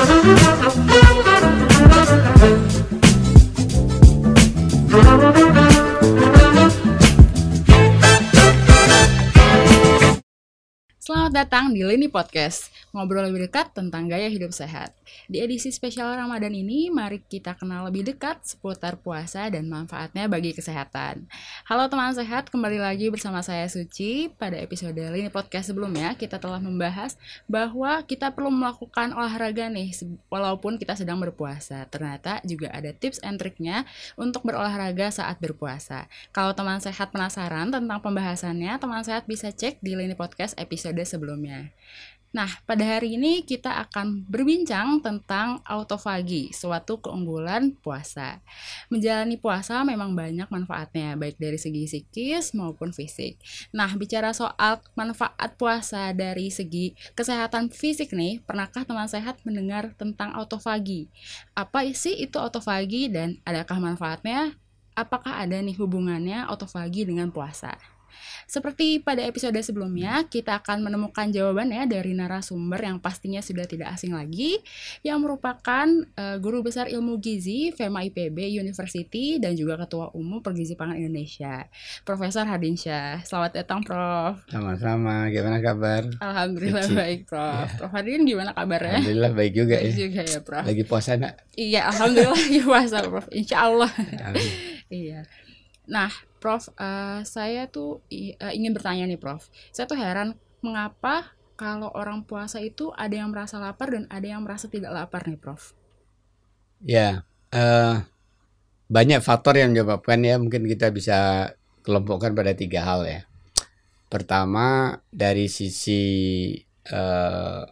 Selamat datang di Lini Podcast, ngobrol lebih dekat tentang gaya hidup sehat. Di edisi spesial Ramadan ini, mari kita kenal lebih dekat seputar puasa dan manfaatnya bagi kesehatan. Halo teman sehat, kembali lagi bersama saya Suci. Pada episode Lini Podcast sebelumnya, kita telah membahas bahwa kita perlu melakukan olahraga nih, walaupun kita sedang berpuasa. Ternyata juga ada tips and triknya untuk berolahraga saat berpuasa. Kalau teman sehat penasaran tentang pembahasannya, teman sehat bisa cek di Lini Podcast episode sebelumnya. Nah, pada hari ini kita akan berbincang tentang autofagi, suatu keunggulan puasa. Menjalani puasa memang banyak manfaatnya, baik dari segi psikis maupun fisik. Nah, bicara soal manfaat puasa dari segi kesehatan fisik nih, pernahkah teman sehat mendengar tentang autofagi? Apa sih itu autofagi dan adakah manfaatnya? Apakah ada nih hubungannya autofagi dengan puasa? Seperti pada episode sebelumnya, kita akan menemukan jawabannya dari narasumber yang pastinya sudah tidak asing lagi, yang merupakan uh, guru besar ilmu gizi FEMA IPB University dan juga Ketua Umum Pergizi Pangan Indonesia, Profesor Hadinsyah. Selamat datang, Prof. Sama-sama. Gimana kabar? Alhamdulillah Kecil. baik, Prof. Ya. Prof Hadin gimana kabarnya? Alhamdulillah baik juga baik ya. juga ya, Prof. Lagi puasa, Nak? Iya, alhamdulillah lagi puasa, Prof. Insya Allah. iya. Nah, Prof, uh, saya tuh uh, ingin bertanya nih, Prof. Saya tuh heran mengapa kalau orang puasa itu ada yang merasa lapar dan ada yang merasa tidak lapar nih, Prof. Ya, uh, banyak faktor yang menyebabkan ya. Mungkin kita bisa kelompokkan pada tiga hal ya. Pertama dari sisi uh,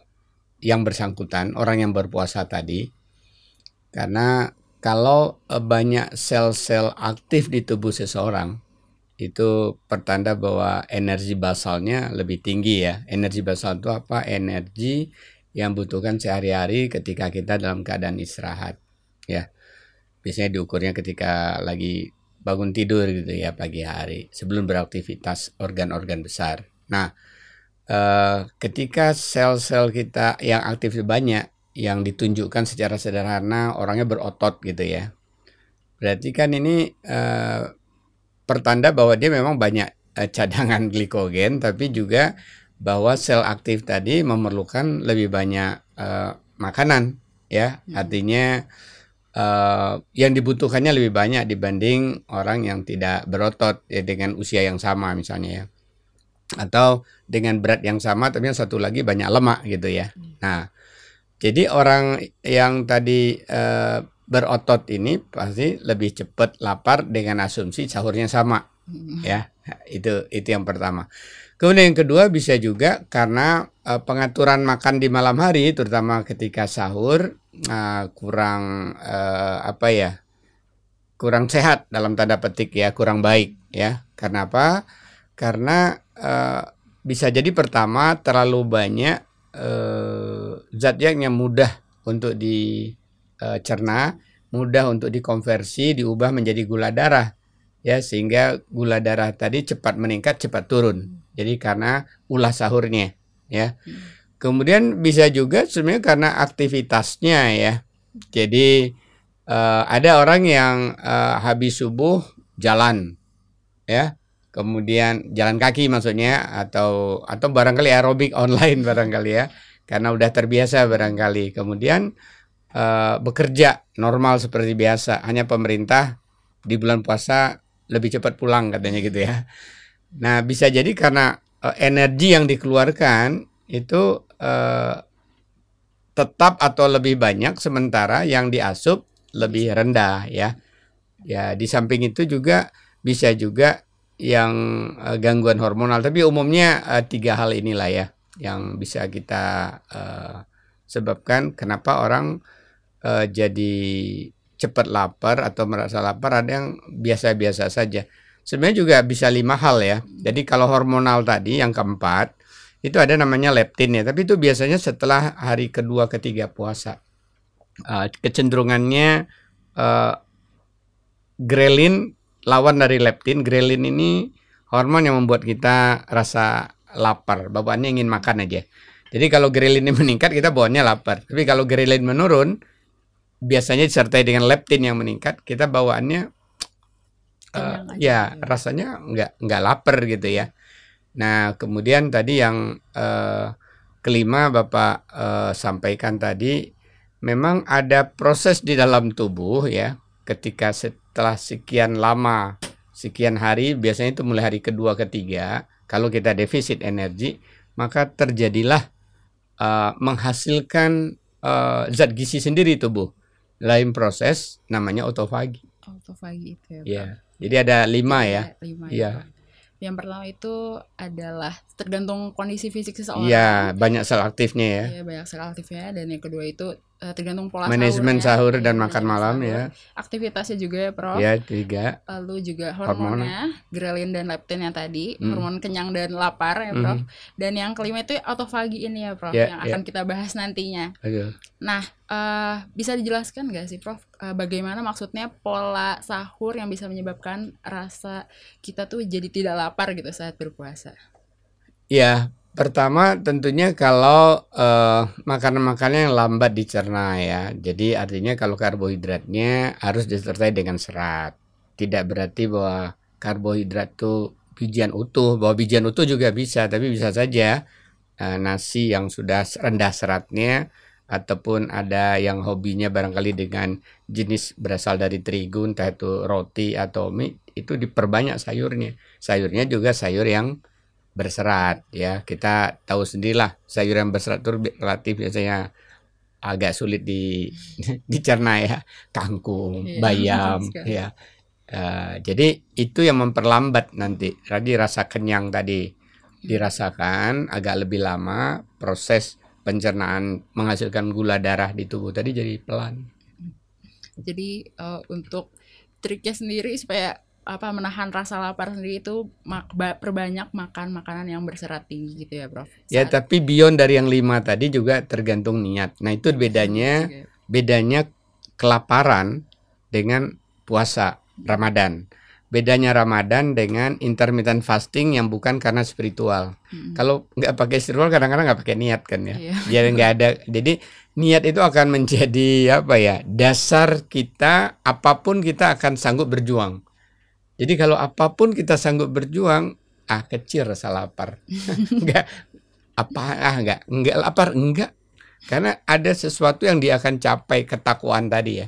yang bersangkutan, orang yang berpuasa tadi, karena kalau eh, banyak sel-sel aktif di tubuh seseorang itu pertanda bahwa energi basalnya lebih tinggi ya. Energi basal itu apa? Energi yang butuhkan sehari-hari ketika kita dalam keadaan istirahat ya. Biasanya diukurnya ketika lagi bangun tidur gitu ya pagi hari sebelum beraktivitas organ-organ besar. Nah, eh, ketika sel-sel kita yang aktif banyak yang ditunjukkan secara sederhana orangnya berotot gitu ya. Berarti kan ini uh, pertanda bahwa dia memang banyak uh, cadangan glikogen tapi juga bahwa sel aktif tadi memerlukan lebih banyak uh, makanan ya. Hmm. Artinya uh, yang dibutuhkannya lebih banyak dibanding orang yang tidak berotot ya dengan usia yang sama misalnya ya. Atau dengan berat yang sama tapi yang satu lagi banyak lemak gitu ya. Hmm. Nah, jadi orang yang tadi uh, berotot ini pasti lebih cepat lapar dengan asumsi sahurnya sama, hmm. ya itu itu yang pertama. Kemudian yang kedua bisa juga karena uh, pengaturan makan di malam hari, terutama ketika sahur uh, kurang uh, apa ya, kurang sehat dalam tanda petik ya, kurang baik ya. Karena apa? Karena uh, bisa jadi pertama terlalu banyak uh, zat yang mudah untuk dicerna, eh, mudah untuk dikonversi, diubah menjadi gula darah, ya sehingga gula darah tadi cepat meningkat, cepat turun. Jadi karena ulah sahurnya, ya. Kemudian bisa juga sebenarnya karena aktivitasnya ya. Jadi uh, ada orang yang uh, habis subuh jalan, ya kemudian jalan kaki maksudnya atau atau barangkali aerobik online barangkali ya karena udah terbiasa barangkali. Kemudian uh, bekerja normal seperti biasa hanya pemerintah di bulan puasa lebih cepat pulang katanya gitu ya. Nah bisa jadi karena uh, energi yang dikeluarkan itu uh, tetap atau lebih banyak sementara yang diasup lebih rendah ya. Ya di samping itu juga bisa juga yang uh, gangguan hormonal. Tapi umumnya uh, tiga hal inilah ya yang bisa kita uh, sebabkan kenapa orang uh, jadi cepat lapar atau merasa lapar. Ada yang biasa-biasa saja. Sebenarnya juga bisa lima hal ya. Jadi kalau hormonal tadi yang keempat itu ada namanya leptin ya. Tapi itu biasanya setelah hari kedua ketiga puasa. Uh, kecenderungannya uh, grelin lawan dari leptin. Grelin ini hormon yang membuat kita rasa lapar, bawaannya ingin makan aja. Jadi kalau grelinnya meningkat kita bawaannya lapar. Tapi kalau grelin menurun biasanya disertai dengan leptin yang meningkat, kita bawaannya uh, ya rasanya nggak nggak lapar gitu ya. Nah kemudian tadi yang uh, kelima bapak uh, sampaikan tadi, memang ada proses di dalam tubuh ya, ketika setelah sekian lama, sekian hari, biasanya itu mulai hari kedua ketiga, kalau kita defisit energi, maka terjadilah uh, menghasilkan uh, zat gizi sendiri tubuh. Lain proses namanya autofagi. Autofagi itu ya. Ya. Jadi ada lima ya. Lima. Ya. Yang pertama itu adalah tergantung kondisi fisik seseorang. Iya, banyak sel aktifnya ya. Iya, banyak sel aktifnya dan yang kedua itu uh, tergantung pola manajemen sahur dan ya, makan malam sahur. ya. Aktivitasnya juga ya, Prof. Ya, tiga. Lalu juga hormonnya, Hormon. grelin dan leptin yang tadi, hmm. hormon kenyang dan lapar ya, Prof. Hmm. Dan yang kelima itu autofagi ini ya, Prof, ya, yang akan ya. kita bahas nantinya. Ayo. Nah, uh, bisa dijelaskan nggak sih, Prof, uh, bagaimana maksudnya pola sahur yang bisa menyebabkan rasa kita tuh jadi tidak lapar gitu saat berpuasa? Ya, Pertama tentunya kalau uh, makanan-makanan yang lambat dicerna ya. Jadi artinya kalau karbohidratnya harus disertai dengan serat. Tidak berarti bahwa karbohidrat itu bijian utuh, bahwa bijian utuh juga bisa, tapi bisa saja nasi yang sudah rendah seratnya ataupun ada yang hobinya barangkali dengan jenis berasal dari terigu entah itu roti atau mie itu diperbanyak sayurnya. Sayurnya juga sayur yang berserat ya. Kita tahu sendirilah sayuran berserat itu relatif biasanya agak sulit di dicerna ya. Kangkung iya, bayam ya. Uh, jadi itu yang memperlambat nanti. Tadi rasa kenyang tadi dirasakan agak lebih lama proses pencernaan menghasilkan gula darah di tubuh tadi jadi pelan jadi uh, untuk triknya sendiri supaya apa menahan rasa lapar sendiri itu mak perbanyak makan makanan yang berserat tinggi gitu ya, Prof. Ya, Saat... Ya, tapi beyond dari yang lima tadi juga tergantung niat. Nah, itu bedanya bedanya kelaparan dengan puasa Ramadan. Bedanya Ramadan dengan intermittent fasting yang bukan karena spiritual. Hmm. Kalau nggak pakai spiritual kadang-kadang nggak pakai niat kan ya. Iya. Jadi nggak ada. Jadi niat itu akan menjadi apa ya dasar kita apa pun kita akan sanggup berjuang. Jadi kalau apa pun kita sanggup berjuang, ah kecil rasa lapar. enggak apa ah enggak, enggak lapar enggak. Karena ada sesuatu yang dia akan capai ketakwaan tadi ya.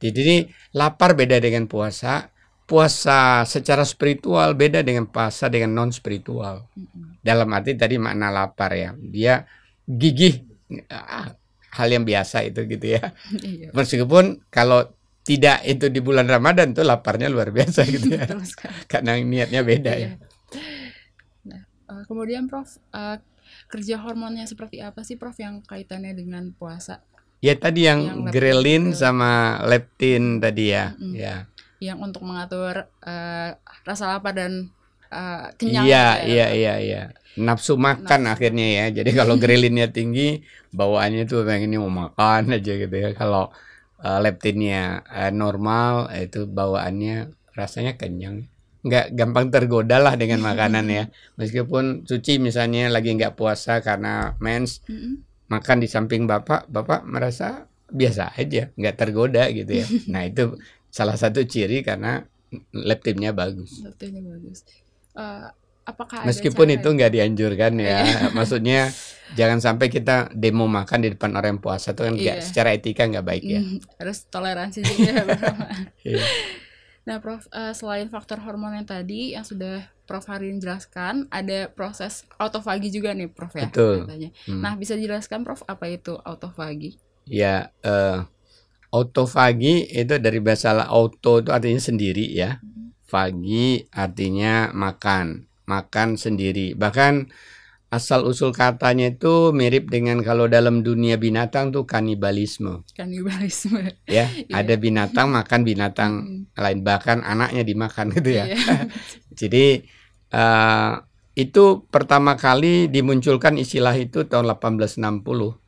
Jadi ini lapar beda dengan puasa. Puasa secara spiritual beda dengan puasa dengan non spiritual. Dalam arti tadi makna lapar ya. Dia gigih ah, hal yang biasa itu gitu ya. Iya. Meskipun kalau tidak itu di bulan Ramadan tuh laparnya luar biasa gitu ya. Karena niatnya beda ya. iya. ya. Nah, uh, kemudian Prof uh, kerja hormonnya seperti apa sih Prof yang kaitannya dengan puasa? Ya tadi yang, yang grelin sama leptin tadi ya. Mm -hmm. Ya. Yang untuk mengatur uh, rasa lapar dan uh, kenyang. Iya, gitu ya, iya, iya, iya. Nafsu makan Nafsu. akhirnya ya. Jadi kalau grelinnya tinggi, bawaannya tuh pengen mau makan aja gitu ya. Kalau uh, leptinnya uh, normal itu bawaannya rasanya kenyang nggak gampang tergoda lah dengan makanan ya meskipun suci misalnya lagi nggak puasa karena mens makan di samping bapak bapak merasa biasa aja nggak tergoda gitu ya nah itu salah satu ciri karena leptinnya bagus leptinnya bagus uh, apakah meskipun itu nggak dianjurkan ya iya. maksudnya jangan sampai kita demo makan di depan orang yang puasa itu kan iya. secara etika nggak baik ya mm, harus toleransi juga ya iya. nah prof uh, selain faktor hormon yang tadi yang sudah prof Harin jelaskan ada proses autofagi juga nih prof ya Betul. katanya hmm. nah bisa dijelaskan prof apa itu autofagi ya uh, autofagi itu dari bahasa auto itu artinya sendiri ya fagi artinya makan makan sendiri. Bahkan asal usul katanya itu mirip dengan kalau dalam dunia binatang tuh kanibalisme. Kanibalisme. Ya, yeah. ada binatang makan binatang hmm. lain bahkan anaknya dimakan gitu ya. Yeah. Jadi uh, itu pertama kali dimunculkan istilah itu tahun 1860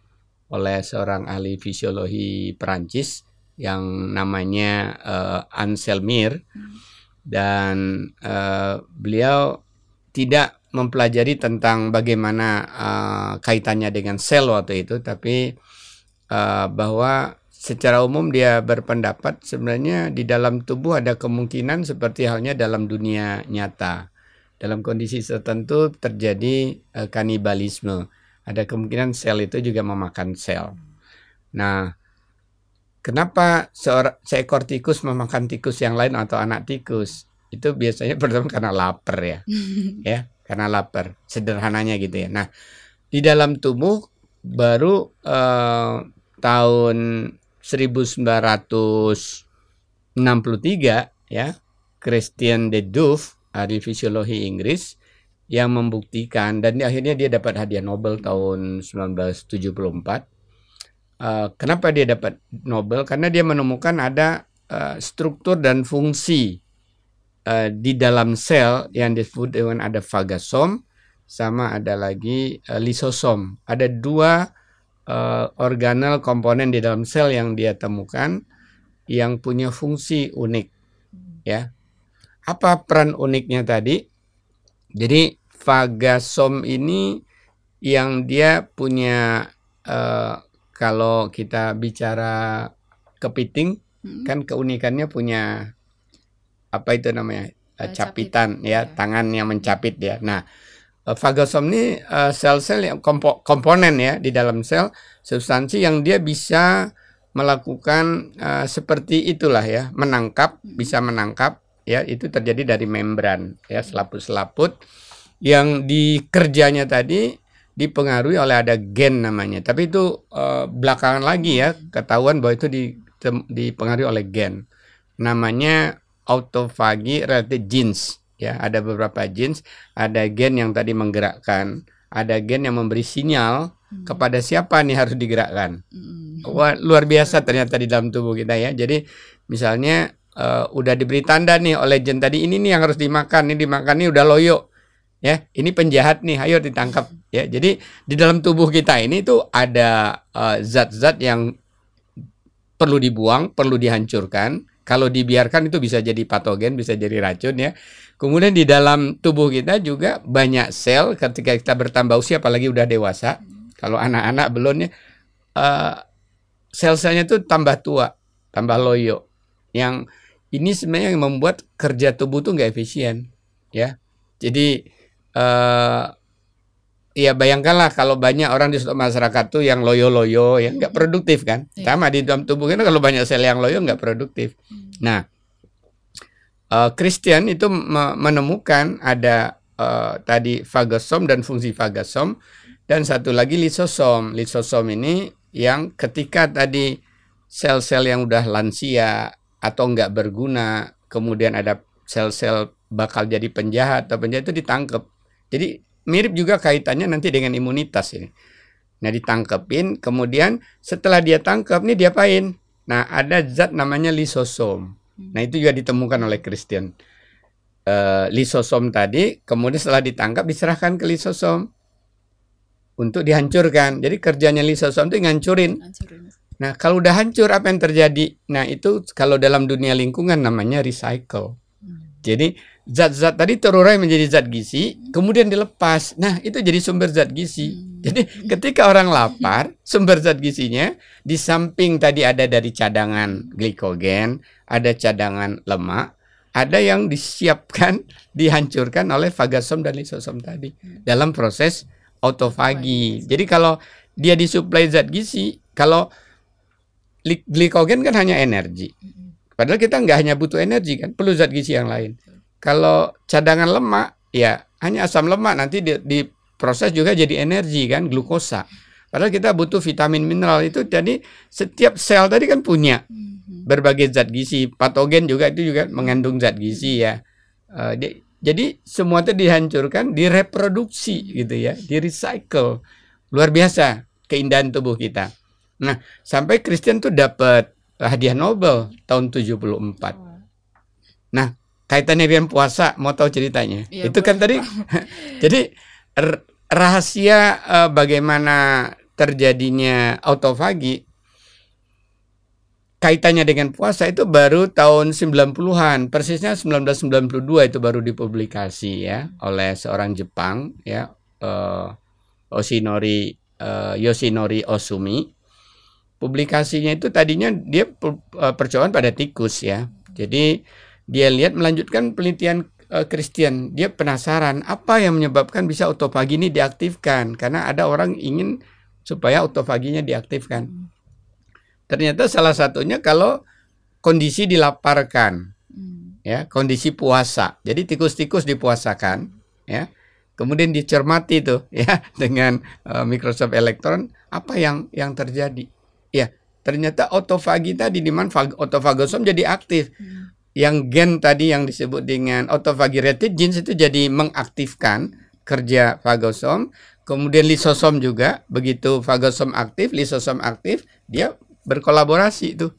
oleh seorang ahli fisiologi Perancis yang namanya uh, Anselmir hmm. dan uh, beliau tidak mempelajari tentang bagaimana uh, kaitannya dengan sel waktu itu, tapi uh, bahwa secara umum dia berpendapat sebenarnya di dalam tubuh ada kemungkinan seperti halnya dalam dunia nyata. Dalam kondisi tertentu terjadi uh, kanibalisme. Ada kemungkinan sel itu juga memakan sel. Nah, kenapa seorang seekor tikus memakan tikus yang lain atau anak tikus? Itu biasanya pertama karena lapar ya. ya, karena lapar. Sederhananya gitu ya. Nah, di dalam tubuh baru uh, tahun 1963 ya Christian de Duve ahli fisiologi Inggris yang membuktikan dan akhirnya dia dapat hadiah Nobel tahun 1974. Uh, kenapa dia dapat Nobel? Karena dia menemukan ada uh, struktur dan fungsi uh, di dalam sel yang disebut dengan ada fagosom sama ada lagi uh, lisosom. Ada dua uh, organel komponen di dalam sel yang dia temukan yang punya fungsi unik ya. Apa peran uniknya tadi? Jadi fagasom ini yang dia punya uh, kalau kita bicara kepiting hmm. kan keunikannya punya apa itu namanya uh, capitan ya, ya tangan yang mencapit ya. Nah fagosom ini uh, sel-sel yang kompo komponen ya di dalam sel substansi yang dia bisa melakukan uh, seperti itulah ya menangkap bisa menangkap ya itu terjadi dari membran ya selaput-selaput yang dikerjanya tadi dipengaruhi oleh ada gen namanya. Tapi itu uh, belakangan lagi ya ketahuan bahwa itu di, dipengaruhi oleh gen. Namanya autofagi related genes ya. Ada beberapa genes ada gen yang tadi menggerakkan ada gen yang memberi sinyal hmm. kepada siapa nih harus digerakkan. Hmm. wah luar biasa ternyata di dalam tubuh kita ya. Jadi misalnya uh, udah diberi tanda nih oleh gen tadi ini nih yang harus dimakan ini dimakan nih udah loyo ya ini penjahat nih ayo ditangkap ya jadi di dalam tubuh kita ini tuh ada eh, zat-zat uh, yang perlu dibuang perlu dihancurkan kalau dibiarkan itu bisa jadi patogen, bisa jadi racun ya. Kemudian di dalam tubuh kita juga banyak sel ketika kita bertambah usia apalagi udah dewasa. Kalau anak-anak belum ya uh, sel-selnya itu tambah tua, tambah loyo. Yang ini sebenarnya yang membuat kerja tubuh tuh nggak efisien ya. Jadi uh, ya bayangkanlah kalau banyak orang di suatu masyarakat tuh yang loyo-loyo yang nggak produktif kan? Yeah. sama di dalam tubuh kita kalau banyak sel yang loyo nggak produktif. Hmm. nah uh, Christian itu menemukan ada uh, tadi fagosom dan fungsi fagosom dan satu lagi lisosom. Lisosom ini yang ketika tadi sel-sel yang udah lansia atau nggak berguna kemudian ada sel-sel bakal jadi penjahat atau penjahat itu ditangkap jadi mirip juga kaitannya nanti dengan imunitas ini. Nah ditangkepin, kemudian setelah dia tangkap nih diapain? Nah ada zat namanya lisosom. Nah itu juga ditemukan oleh Christian. Uh, lisosom tadi, kemudian setelah ditangkap diserahkan ke lisosom untuk dihancurkan. Jadi kerjanya lisosom itu ngancurin. Nah kalau udah hancur apa yang terjadi? Nah itu kalau dalam dunia lingkungan namanya recycle. Hmm. Jadi zat-zat tadi terurai menjadi zat gizi, kemudian dilepas. Nah, itu jadi sumber zat gizi. Hmm. Jadi ketika orang lapar, sumber zat gizinya di samping tadi ada dari cadangan glikogen, ada cadangan lemak, ada yang disiapkan, dihancurkan oleh fagosom dan lisosom tadi hmm. dalam proses autofagi. Jadi kalau dia disuplai zat gizi, kalau glikogen kan hanya energi. Hmm. Padahal kita nggak hanya butuh energi kan, perlu zat gizi yang lain. Kalau cadangan lemak, ya hanya asam lemak nanti di, diproses juga jadi energi kan, glukosa. Padahal kita butuh vitamin mineral itu jadi setiap sel tadi kan punya mhm. berbagai zat gizi. Patogen juga itu juga mengandung zat gizi ya. Uh, di, jadi semua itu dihancurkan, direproduksi gitu ya, di recycle. Luar biasa keindahan tubuh kita. Nah, sampai Christian tuh dapat hadiah Nobel tahun 74. Nah, kaitannya dengan puasa mau tahu ceritanya ya, itu kan tadi jadi rahasia uh, bagaimana terjadinya autofagi kaitannya dengan puasa itu baru tahun 90-an, persisnya 1992 itu baru dipublikasi ya oleh seorang Jepang ya uh, Oshinori uh, Yoshinori Osumi. Publikasinya itu tadinya dia percobaan pada tikus ya. Jadi dia lihat melanjutkan penelitian uh, Christian, dia penasaran apa yang menyebabkan bisa otofagi ini diaktifkan karena ada orang ingin supaya otofaginya diaktifkan. Ternyata salah satunya kalau kondisi dilaparkan, hmm. ya kondisi puasa. Jadi tikus-tikus dipuasakan, ya. Kemudian dicermati tuh, ya dengan uh, Microsoft Electron apa yang yang terjadi. Ya, ternyata otofagi tadi di mana otofagosom jadi aktif. Hmm. Yang gen tadi yang disebut dengan otofagi related genes itu jadi mengaktifkan kerja fagosom, kemudian lisosom juga begitu fagosom aktif, lisosom aktif, dia berkolaborasi itu.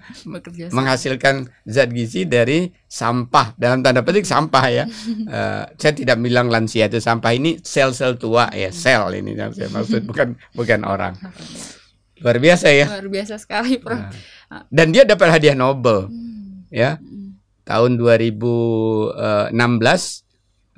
Menghasilkan zat gizi dari sampah. Dalam tanda petik sampah ya. Uh, saya tidak bilang lansia itu sampah ini sel-sel tua ya sel ini yang saya maksud bukan bukan orang. Luar biasa ya. Luar biasa sekali prof. Nah, dan dia dapat hadiah Nobel hmm. ya. Tahun 2016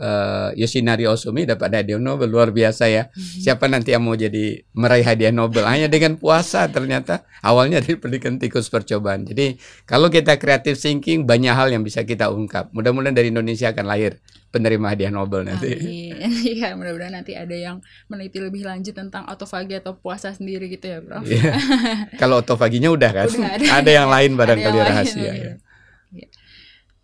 uh, Yoshinari Osumi dapat hadiah Nobel luar biasa ya. Mm-hmm. Siapa nanti yang mau jadi meraih hadiah Nobel hanya dengan puasa ternyata awalnya dari pendidikan tikus percobaan. Jadi kalau kita kreatif thinking banyak hal yang bisa kita ungkap. Mudah-mudahan dari Indonesia akan lahir penerima hadiah Nobel nanti. Iya, mudah-mudahan nanti ada yang meneliti lebih lanjut tentang autofagi atau puasa sendiri gitu ya, Prof. Iya. Kalau autofaginya udah kan. Udah ada. ada yang lain barangkali rahasia lain, ya. ya.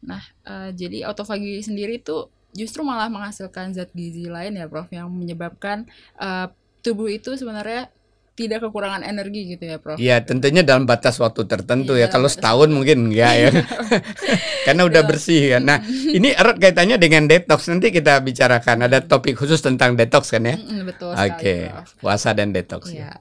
Nah, uh, jadi autofagi sendiri tuh justru malah menghasilkan zat gizi lain ya Prof yang menyebabkan uh, tubuh itu sebenarnya tidak kekurangan energi gitu ya Prof. Iya tentunya dalam batas waktu tertentu ya. ya. Kalau setahun mungkin enggak ya. Karena udah iya. bersih kan. Nah ini erat kaitannya dengan detox. Nanti kita bicarakan. Ada topik khusus tentang detox kan ya. betul Oke. Okay. Puasa dan detox ya. ya.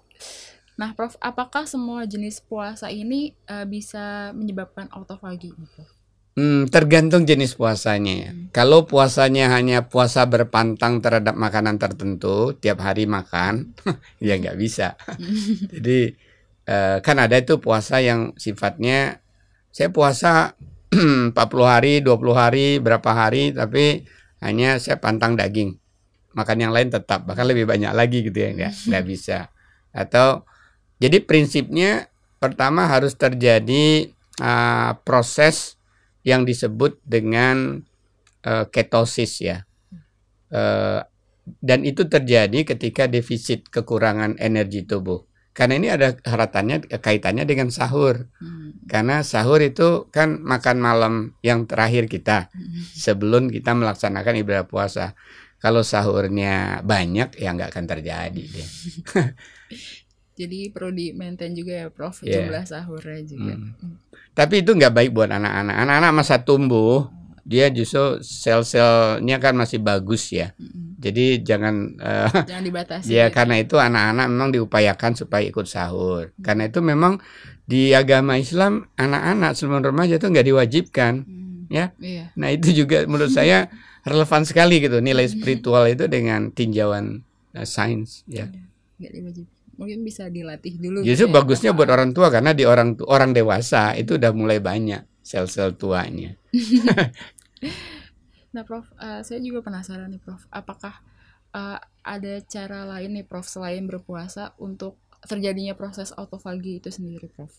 Nah Prof, apakah semua jenis puasa ini uh, bisa menyebabkan autofagi? Prof? Hmm, tergantung jenis puasanya ya. Hmm. Kalau puasanya hanya puasa berpantang terhadap makanan tertentu, tiap hari makan, ya nggak bisa. Jadi eh, kan ada itu puasa yang sifatnya saya puasa 40 hari, 20 hari, berapa hari, tapi hanya saya pantang daging. Makan yang lain tetap, bahkan lebih banyak lagi gitu ya, nggak nggak bisa. Atau jadi prinsipnya pertama harus terjadi uh, proses yang disebut dengan uh, ketosis ya. Uh, dan itu terjadi ketika defisit kekurangan energi tubuh. Karena ini ada haratannya kaitannya dengan sahur. Hmm. Karena sahur itu kan makan malam yang terakhir kita hmm. sebelum kita melaksanakan ibadah puasa. Kalau sahurnya banyak ya nggak akan terjadi deh. Jadi perlu di maintain juga ya Prof yeah. jumlah sahurnya juga. Hmm. hmm. Tapi itu nggak baik buat anak-anak. Anak-anak masa tumbuh, dia justru sel-selnya kan masih bagus ya. Hmm. Jadi jangan uh, jangan dibatasi. Ya, ya karena itu anak-anak memang diupayakan supaya ikut sahur. Hmm. Karena itu memang di agama Islam anak-anak sebelum remaja itu nggak diwajibkan, hmm. ya. Iya. Nah itu juga menurut saya relevan sekali gitu nilai spiritual itu dengan tinjauan uh, sains ya. Nggak diwajibkan mungkin bisa dilatih dulu. Justru gitu ya, bagusnya buat orang tua karena di orang orang dewasa itu udah mulai banyak sel-sel tuanya. nah, Prof, uh, saya juga penasaran nih, Prof. Apakah uh, ada cara lain nih, Prof, selain berpuasa untuk terjadinya proses autofagi itu sendiri, Prof?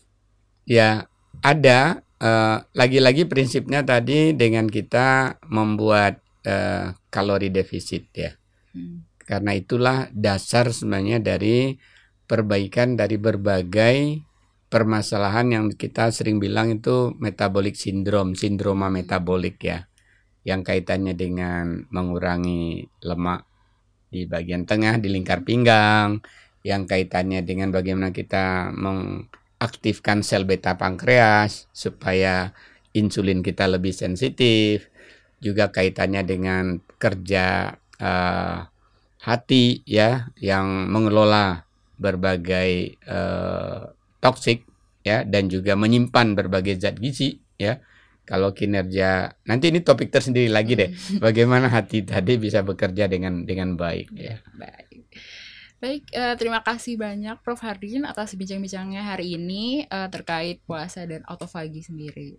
Ya, ada. Uh, lagi-lagi prinsipnya tadi dengan kita membuat uh, kalori defisit ya. Hmm. Karena itulah dasar sebenarnya dari perbaikan dari berbagai permasalahan yang kita sering bilang itu metabolic syndrome, sindroma metabolik ya. Yang kaitannya dengan mengurangi lemak di bagian tengah di lingkar pinggang, yang kaitannya dengan bagaimana kita mengaktifkan sel beta pankreas supaya insulin kita lebih sensitif, juga kaitannya dengan kerja uh, hati ya yang mengelola berbagai uh, toksik ya dan juga menyimpan berbagai zat gizi ya. Kalau kinerja nanti ini topik tersendiri lagi deh. Bagaimana hati tadi bisa bekerja dengan dengan baik ya baik. Baik, uh, terima kasih banyak Prof. Hardin atas bincang-bincangnya hari ini uh, terkait puasa dan autofagi sendiri.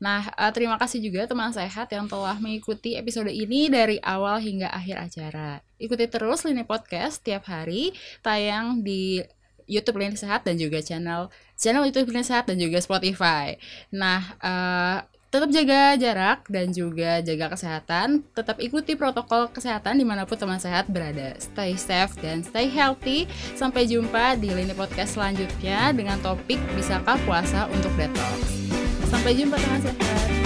Nah, uh, terima kasih juga teman sehat yang telah mengikuti episode ini dari awal hingga akhir acara. Ikuti terus Lini Podcast tiap hari tayang di YouTube Lini Sehat dan juga channel channel YouTube Lini Sehat dan juga Spotify. Nah, uh, tetap jaga jarak dan juga jaga kesehatan. Tetap ikuti protokol kesehatan di mana pun teman sehat berada. Stay safe dan stay healthy. Sampai jumpa di lini podcast selanjutnya dengan topik bisakah puasa untuk detox. Sampai jumpa teman sehat.